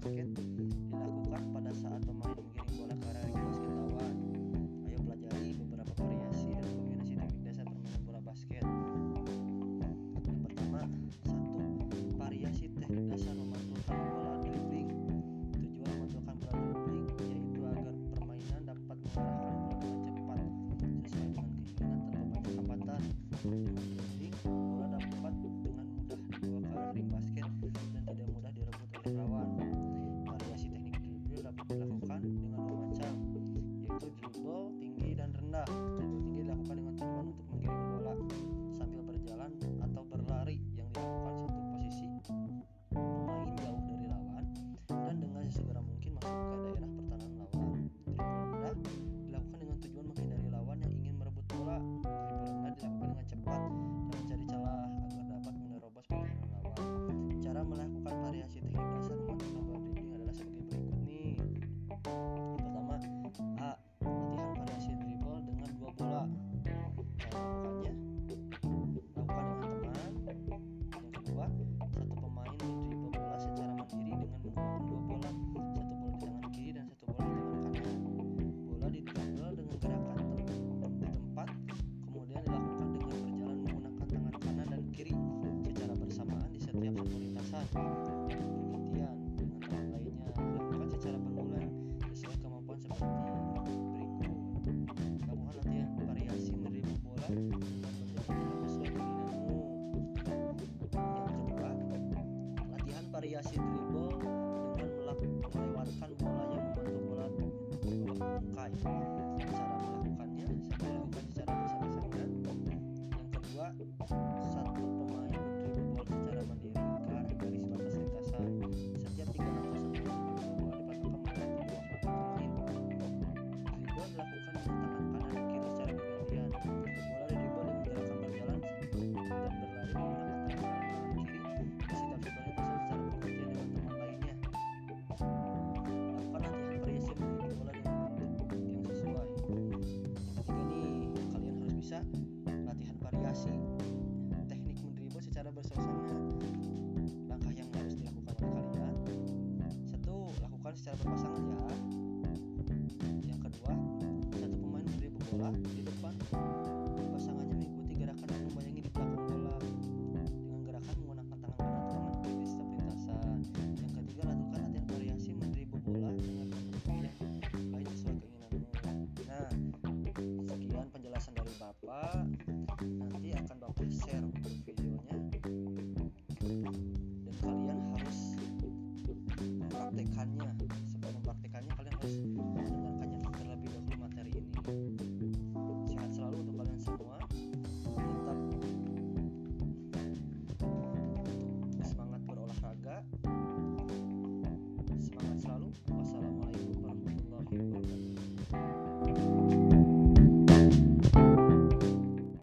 basket dilakukan pada saat pemain menggiring bola ke arah basket lawan. Ayo pelajari beberapa variasi dan kombinasi teknik dasar permainan bola basket. Yang pertama, satu variasi teknik dasar memantulkan bola dribbling. Tujuan memantulkan bola dribbling yaitu agar permainan dapat mengarahkan bola dengan cepat sesuai dengan keinginan tanpa banyak hambatan. love you. Variasi teknik menerima secara bersama-sama langkah yang harus dilakukan oleh kalian. Satu lakukan secara berpasangan. nanti akan bapak share videonya. Dan kalian harus praktekannya.